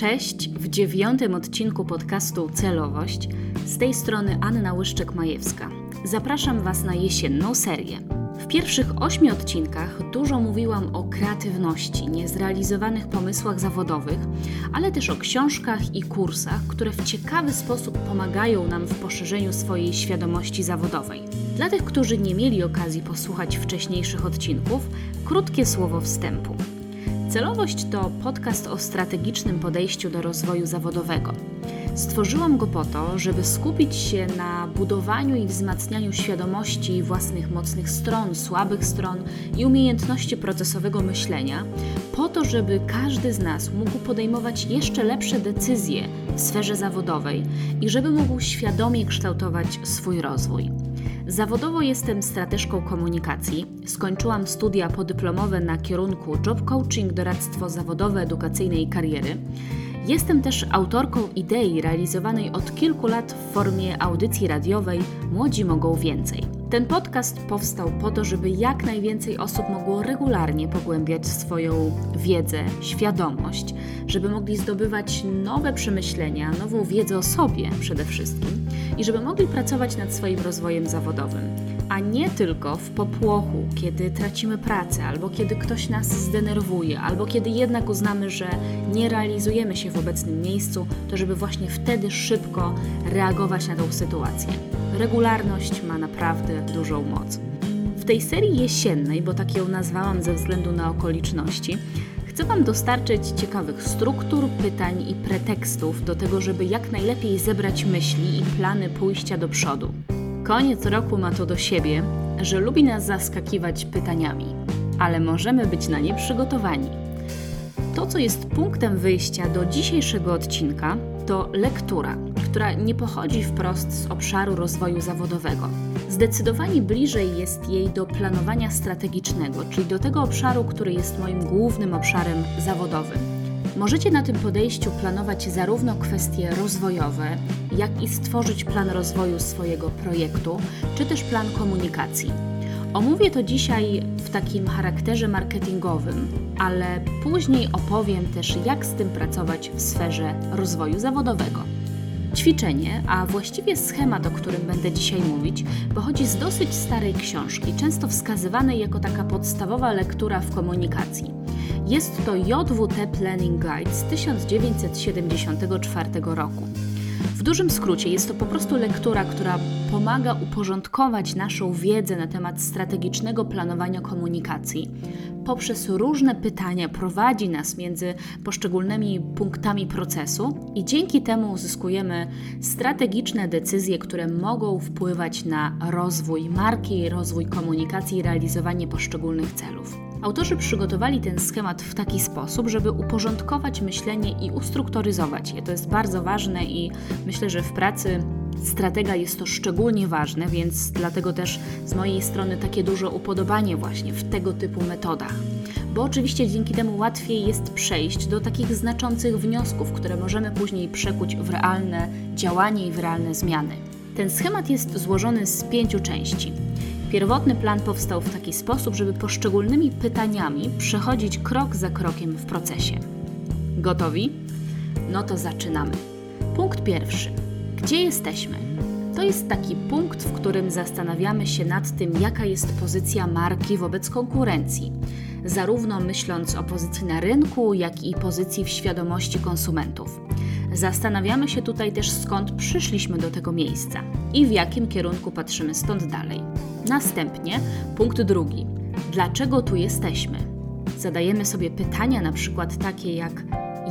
Cześć w dziewiątym odcinku podcastu Celowość. Z tej strony Anna Łyszczek-Majewska. Zapraszam Was na jesienną serię. W pierwszych ośmiu odcinkach dużo mówiłam o kreatywności, niezrealizowanych pomysłach zawodowych, ale też o książkach i kursach, które w ciekawy sposób pomagają nam w poszerzeniu swojej świadomości zawodowej. Dla tych, którzy nie mieli okazji posłuchać wcześniejszych odcinków, krótkie słowo wstępu. Celowość to podcast o strategicznym podejściu do rozwoju zawodowego. Stworzyłam go po to, żeby skupić się na budowaniu i wzmacnianiu świadomości własnych mocnych stron, słabych stron i umiejętności procesowego myślenia, po to, żeby każdy z nas mógł podejmować jeszcze lepsze decyzje w sferze zawodowej i żeby mógł świadomie kształtować swój rozwój. Zawodowo jestem strateżką komunikacji. Skończyłam studia podyplomowe na kierunku Job Coaching, doradztwo zawodowe, edukacyjne i kariery. Jestem też autorką idei realizowanej od kilku lat w formie audycji radiowej Młodzi mogą więcej. Ten podcast powstał po to, żeby jak najwięcej osób mogło regularnie pogłębiać swoją wiedzę, świadomość, żeby mogli zdobywać nowe przemyślenia, nową wiedzę o sobie przede wszystkim i żeby mogli pracować nad swoim rozwojem zawodowym a nie tylko w popłochu, kiedy tracimy pracę, albo kiedy ktoś nas zdenerwuje, albo kiedy jednak uznamy, że nie realizujemy się w obecnym miejscu, to żeby właśnie wtedy szybko reagować na tą sytuację. Regularność ma naprawdę dużą moc. W tej serii jesiennej, bo tak ją nazwałam ze względu na okoliczności, chcę Wam dostarczyć ciekawych struktur, pytań i pretekstów do tego, żeby jak najlepiej zebrać myśli i plany pójścia do przodu. Koniec roku ma to do siebie, że lubi nas zaskakiwać pytaniami, ale możemy być na nie przygotowani. To, co jest punktem wyjścia do dzisiejszego odcinka, to lektura, która nie pochodzi wprost z obszaru rozwoju zawodowego. Zdecydowanie bliżej jest jej do planowania strategicznego, czyli do tego obszaru, który jest moim głównym obszarem zawodowym. Możecie na tym podejściu planować zarówno kwestie rozwojowe, jak i stworzyć plan rozwoju swojego projektu, czy też plan komunikacji. Omówię to dzisiaj w takim charakterze marketingowym, ale później opowiem też, jak z tym pracować w sferze rozwoju zawodowego. Ćwiczenie, a właściwie schemat, o którym będę dzisiaj mówić, pochodzi z dosyć starej książki, często wskazywanej jako taka podstawowa lektura w komunikacji. Jest to JWT Planning Guide z 1974 roku. W dużym skrócie jest to po prostu lektura, która pomaga uporządkować naszą wiedzę na temat strategicznego planowania komunikacji. Poprzez różne pytania prowadzi nas między poszczególnymi punktami procesu i dzięki temu uzyskujemy strategiczne decyzje, które mogą wpływać na rozwój marki, rozwój komunikacji i realizowanie poszczególnych celów. Autorzy przygotowali ten schemat w taki sposób, żeby uporządkować myślenie i ustrukturyzować je. To jest bardzo ważne i myślę, że w pracy stratega jest to szczególnie ważne, więc dlatego też z mojej strony takie duże upodobanie właśnie w tego typu metodach. Bo oczywiście dzięki temu łatwiej jest przejść do takich znaczących wniosków, które możemy później przekuć w realne działanie i w realne zmiany. Ten schemat jest złożony z pięciu części. Pierwotny plan powstał w taki sposób, żeby poszczególnymi pytaniami przechodzić krok za krokiem w procesie. Gotowi? No to zaczynamy. Punkt pierwszy. Gdzie jesteśmy? To jest taki punkt, w którym zastanawiamy się nad tym, jaka jest pozycja marki wobec konkurencji, zarówno myśląc o pozycji na rynku, jak i pozycji w świadomości konsumentów. Zastanawiamy się tutaj też, skąd przyszliśmy do tego miejsca i w jakim kierunku patrzymy stąd dalej. Następnie punkt drugi. Dlaczego tu jesteśmy? Zadajemy sobie pytania na przykład takie jak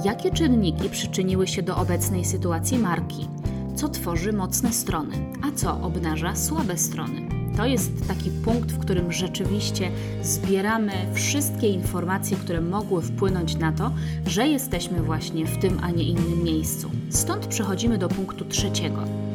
jakie czynniki przyczyniły się do obecnej sytuacji marki? Co tworzy mocne strony, a co obnaża słabe strony? To jest taki punkt, w którym rzeczywiście zbieramy wszystkie informacje, które mogły wpłynąć na to, że jesteśmy właśnie w tym, a nie innym miejscu. Stąd przechodzimy do punktu trzeciego.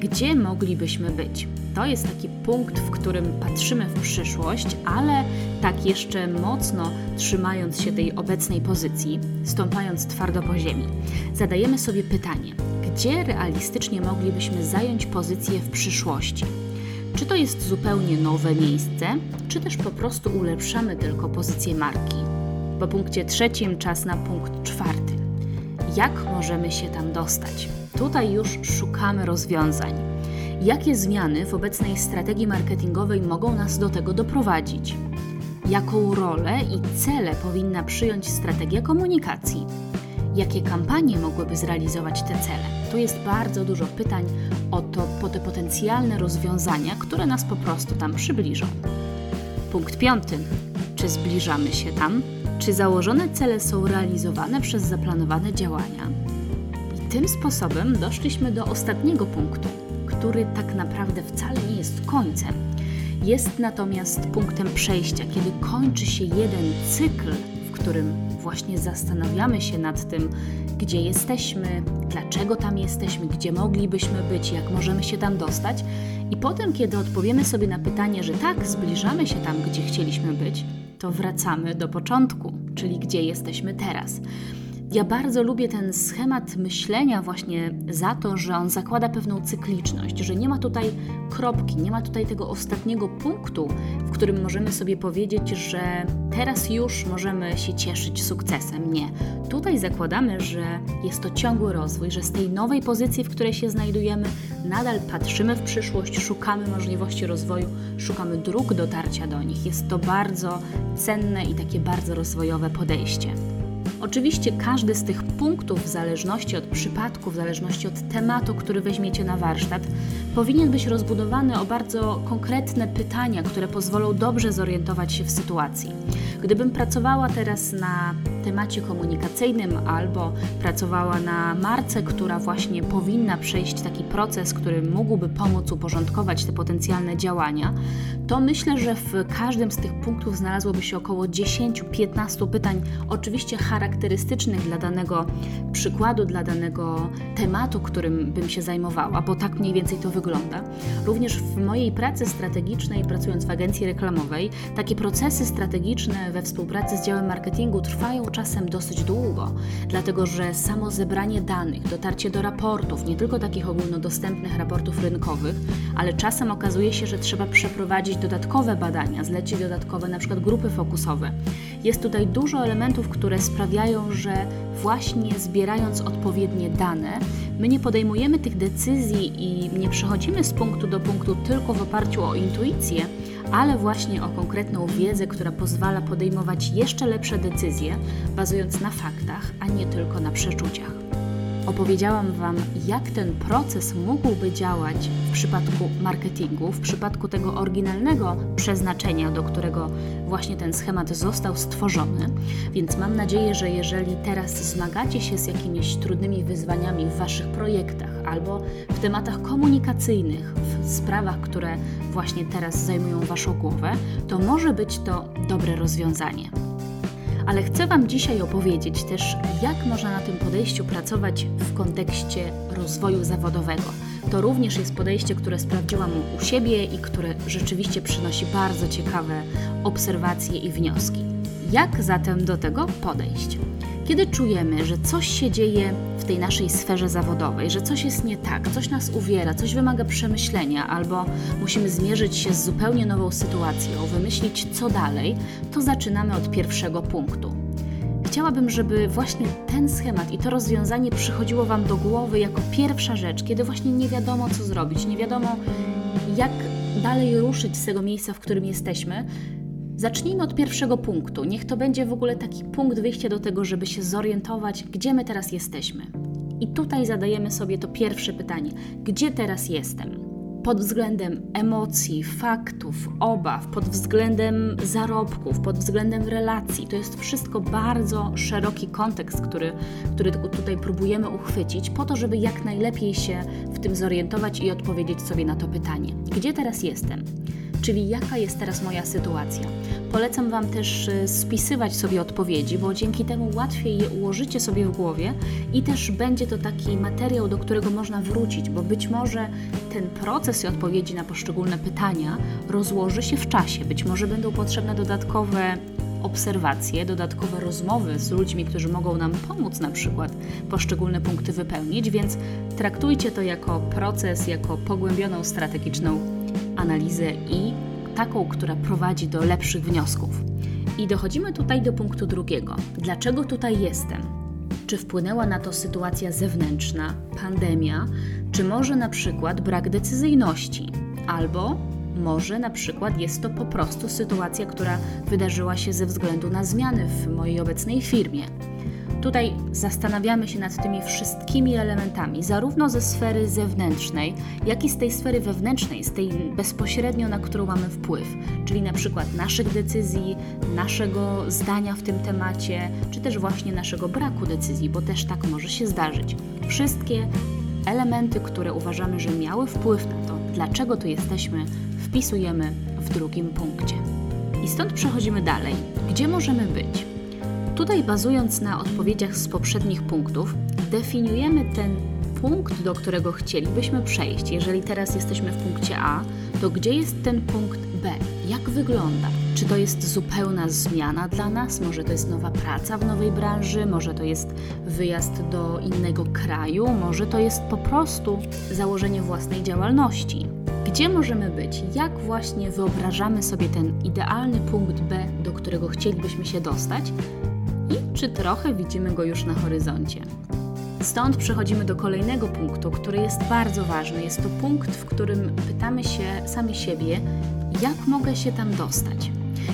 Gdzie moglibyśmy być? To jest taki punkt, w którym patrzymy w przyszłość, ale tak jeszcze mocno trzymając się tej obecnej pozycji, stąpając twardo po ziemi. Zadajemy sobie pytanie, gdzie realistycznie moglibyśmy zająć pozycję w przyszłości? Czy to jest zupełnie nowe miejsce, czy też po prostu ulepszamy tylko pozycję marki? Po punkcie trzecim czas na punkt czwarty. jak możemy się tam dostać. Tutaj już szukamy rozwiązań. Jakie zmiany w obecnej strategii marketingowej mogą nas do tego doprowadzić? Jaką rolę i cele powinna przyjąć strategia komunikacji? Jakie kampanie mogłyby zrealizować te cele? Tu jest bardzo dużo pytań o to, po te potencjalne rozwiązania, które nas po prostu tam przybliżą. Punkt piąty. Czy zbliżamy się tam? Czy założone cele są realizowane przez zaplanowane działania? Tym sposobem doszliśmy do ostatniego punktu, który tak naprawdę wcale nie jest końcem. Jest natomiast punktem przejścia, kiedy kończy się jeden cykl, w którym właśnie zastanawiamy się nad tym, gdzie jesteśmy, dlaczego tam jesteśmy, gdzie moglibyśmy być, jak możemy się tam dostać. I potem, kiedy odpowiemy sobie na pytanie, że tak, zbliżamy się tam, gdzie chcieliśmy być, to wracamy do początku, czyli gdzie jesteśmy teraz. Ja bardzo lubię ten schemat myślenia właśnie za to, że on zakłada pewną cykliczność, że nie ma tutaj kropki, nie ma tutaj tego ostatniego punktu, w którym możemy sobie powiedzieć, że teraz już możemy się cieszyć sukcesem. Nie. Tutaj zakładamy, że jest to ciągły rozwój, że z tej nowej pozycji, w której się znajdujemy, nadal patrzymy w przyszłość, szukamy możliwości rozwoju, szukamy dróg dotarcia do nich. Jest to bardzo cenne i takie bardzo rozwojowe podejście. Oczywiście każdy z tych punktów, w zależności od przypadku, w zależności od tematu, który weźmiecie na warsztat, powinien być rozbudowany o bardzo konkretne pytania, które pozwolą dobrze zorientować się w sytuacji. Gdybym pracowała teraz na temacie komunikacyjnym albo pracowała na marce, która właśnie powinna przejść taki proces, który mógłby pomóc uporządkować te potencjalne działania, to myślę, że w każdym z tych punktów znalazłoby się około 10-15 pytań, oczywiście charakterystycznych dla danego przykładu, dla danego tematu, którym bym się zajmowała, bo tak mniej więcej to wygląda. Również w mojej pracy strategicznej, pracując w agencji reklamowej, takie procesy strategiczne we współpracy z działem marketingu trwają czasem dosyć długo, dlatego że samo zebranie danych, dotarcie do raportów, nie tylko takich ogólnodostępnych raportów rynkowych, ale czasem okazuje się, że trzeba przeprowadzić dodatkowe badania, zlecić dodatkowe na przykład grupy fokusowe. Jest tutaj dużo elementów, które sprawiają, że właśnie zbierając odpowiednie dane, my nie podejmujemy tych decyzji i nie przechodzimy z punktu do punktu tylko w oparciu o intuicję, ale właśnie o konkretną wiedzę, która pozwala podejmować jeszcze lepsze decyzje, bazując na faktach, a nie tylko na przeczuciach. Opowiedziałam Wam, jak ten proces mógłby działać w przypadku marketingu, w przypadku tego oryginalnego przeznaczenia, do którego właśnie ten schemat został stworzony. Więc mam nadzieję, że jeżeli teraz zmagacie się z jakimiś trudnymi wyzwaniami w Waszych projektach albo w tematach komunikacyjnych, w sprawach, które właśnie teraz zajmują Waszą głowę, to może być to dobre rozwiązanie ale chcę Wam dzisiaj opowiedzieć też, jak można na tym podejściu pracować w kontekście rozwoju zawodowego. To również jest podejście, które sprawdziłam u siebie i które rzeczywiście przynosi bardzo ciekawe obserwacje i wnioski. Jak zatem do tego podejść? Kiedy czujemy, że coś się dzieje w tej naszej sferze zawodowej, że coś jest nie tak, coś nas uwiera, coś wymaga przemyślenia, albo musimy zmierzyć się z zupełnie nową sytuacją, wymyślić co dalej, to zaczynamy od pierwszego punktu. Chciałabym, żeby właśnie ten schemat i to rozwiązanie przychodziło Wam do głowy jako pierwsza rzecz, kiedy właśnie nie wiadomo, co zrobić, nie wiadomo, jak dalej ruszyć z tego miejsca, w którym jesteśmy, Zacznijmy od pierwszego punktu. Niech to będzie w ogóle taki punkt wyjścia do tego, żeby się zorientować, gdzie my teraz jesteśmy. I tutaj zadajemy sobie to pierwsze pytanie: gdzie teraz jestem? Pod względem emocji, faktów, obaw, pod względem zarobków, pod względem relacji. To jest wszystko bardzo szeroki kontekst, który, który tutaj próbujemy uchwycić, po to, żeby jak najlepiej się w tym zorientować i odpowiedzieć sobie na to pytanie: gdzie teraz jestem? Czyli jaka jest teraz moja sytuacja. Polecam Wam też y, spisywać sobie odpowiedzi, bo dzięki temu łatwiej je ułożycie sobie w głowie i też będzie to taki materiał, do którego można wrócić, bo być może ten proces i odpowiedzi na poszczególne pytania rozłoży się w czasie. Być może będą potrzebne dodatkowe obserwacje, dodatkowe rozmowy z ludźmi, którzy mogą nam pomóc na przykład poszczególne punkty wypełnić, więc traktujcie to jako proces, jako pogłębioną strategiczną analizę i taką, która prowadzi do lepszych wniosków. I dochodzimy tutaj do punktu drugiego. Dlaczego tutaj jestem? czy wpłynęła na to sytuacja zewnętrzna, pandemia, czy może na przykład brak decyzyjności, albo może na przykład jest to po prostu sytuacja, która wydarzyła się ze względu na zmiany w mojej obecnej firmie. Tutaj zastanawiamy się nad tymi wszystkimi elementami, zarówno ze sfery zewnętrznej, jak i z tej sfery wewnętrznej, z tej bezpośrednio, na którą mamy wpływ, czyli na przykład naszych decyzji, naszego zdania w tym temacie, czy też właśnie naszego braku decyzji, bo też tak może się zdarzyć. Wszystkie elementy, które uważamy, że miały wpływ na to, dlaczego tu jesteśmy, wpisujemy w drugim punkcie. I stąd przechodzimy dalej. Gdzie możemy być? Tutaj, bazując na odpowiedziach z poprzednich punktów, definiujemy ten punkt, do którego chcielibyśmy przejść. Jeżeli teraz jesteśmy w punkcie A, to gdzie jest ten punkt B? Jak wygląda? Czy to jest zupełna zmiana dla nas? Może to jest nowa praca w nowej branży? Może to jest wyjazd do innego kraju? Może to jest po prostu założenie własnej działalności? Gdzie możemy być? Jak właśnie wyobrażamy sobie ten idealny punkt B, do którego chcielibyśmy się dostać? I czy trochę widzimy go już na horyzoncie? Stąd przechodzimy do kolejnego punktu, który jest bardzo ważny. Jest to punkt, w którym pytamy się sami siebie, jak mogę się tam dostać.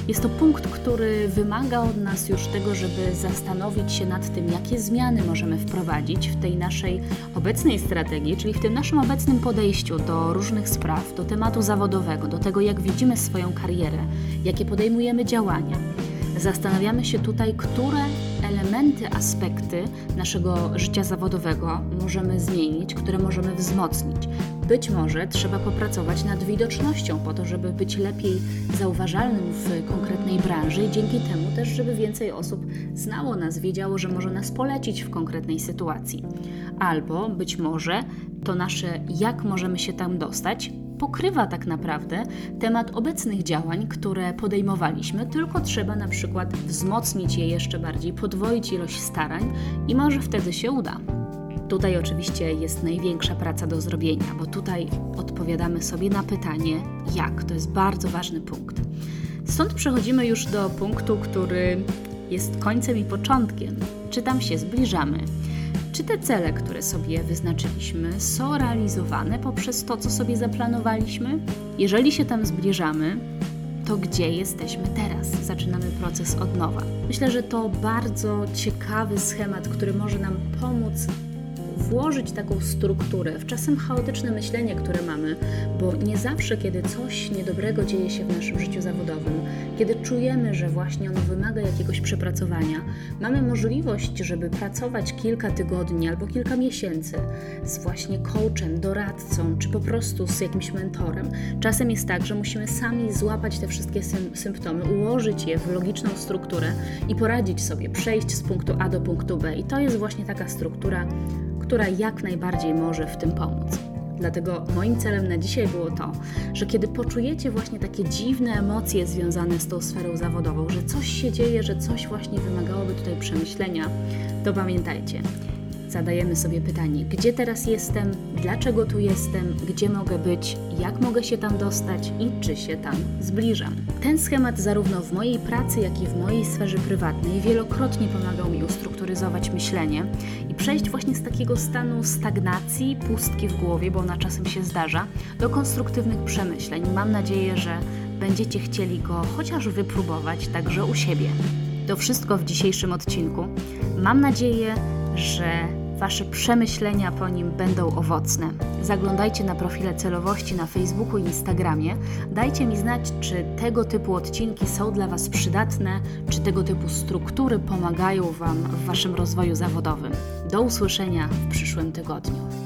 Jest to punkt, który wymaga od nas już tego, żeby zastanowić się nad tym, jakie zmiany możemy wprowadzić w tej naszej obecnej strategii, czyli w tym naszym obecnym podejściu do różnych spraw, do tematu zawodowego, do tego, jak widzimy swoją karierę, jakie podejmujemy działania. Zastanawiamy się tutaj, które elementy, aspekty naszego życia zawodowego możemy zmienić, które możemy wzmocnić. Być może trzeba popracować nad widocznością po to, żeby być lepiej zauważalnym w konkretnej branży i dzięki temu też, żeby więcej osób znało nas, wiedziało, że może nas polecić w konkretnej sytuacji. Albo być może to nasze jak możemy się tam dostać pokrywa tak naprawdę temat obecnych działań, które podejmowaliśmy, tylko trzeba na przykład wzmocnić je jeszcze bardziej, podwoić ilość starań i może wtedy się uda. Tutaj oczywiście jest największa praca do zrobienia, bo tutaj odpowiadamy sobie na pytanie, jak. To jest bardzo ważny punkt. Stąd przechodzimy już do punktu, który jest końcem i początkiem. Czy tam się zbliżamy? Czy te cele, które sobie wyznaczyliśmy, są realizowane poprzez to, co sobie zaplanowaliśmy? Jeżeli się tam zbliżamy, to gdzie jesteśmy teraz? Zaczynamy proces od nowa. Myślę, że to bardzo ciekawy schemat, który może nam pomóc włożyć taką strukturę w czasem chaotyczne myślenie, które mamy, bo nie zawsze, kiedy coś niedobrego dzieje się w naszym życiu zawodowym, kiedy czujemy, że właśnie ono wymaga jakiegoś przepracowania, mamy możliwość, żeby pracować kilka tygodni albo kilka miesięcy z właśnie coachem, doradcą, czy po prostu z jakimś mentorem. Czasem jest tak, że musimy sami złapać te wszystkie symptomy, ułożyć je w logiczną strukturę i poradzić sobie, przejść z punktu A do punktu B. I to jest właśnie taka struktura, która jak najbardziej może w tym pomóc. Dlatego moim celem na dzisiaj było to, że kiedy poczujecie właśnie takie dziwne emocje związane z tą sferą zawodową, że coś się dzieje, że coś właśnie wymagałoby tutaj przemyślenia, to pamiętajcie, zadajemy sobie pytanie, gdzie teraz jestem, dlaczego tu jestem, gdzie mogę być, jak mogę się tam dostać i czy się tam zbliżam. Ten schemat zarówno w mojej pracy, jak i w mojej sferze prywatnej wielokrotnie pomagał mi ustrukturyzować myślenie i przejść właśnie z takiego stanu stagnacji, pustki w głowie, bo ona czasem się zdarza, do konstruktywnych przemyśleń. Mam nadzieję, że będziecie chcieli go chociaż wypróbować także u siebie. To wszystko w dzisiejszym odcinku. Mam nadzieję, że Wasze przemyślenia po nim będą owocne. Zaglądajcie na profile celowości na Facebooku i Instagramie. Dajcie mi znać, czy tego typu odcinki są dla Was przydatne, czy tego typu struktury pomagają Wam w Waszym rozwoju zawodowym. Do usłyszenia w przyszłym tygodniu.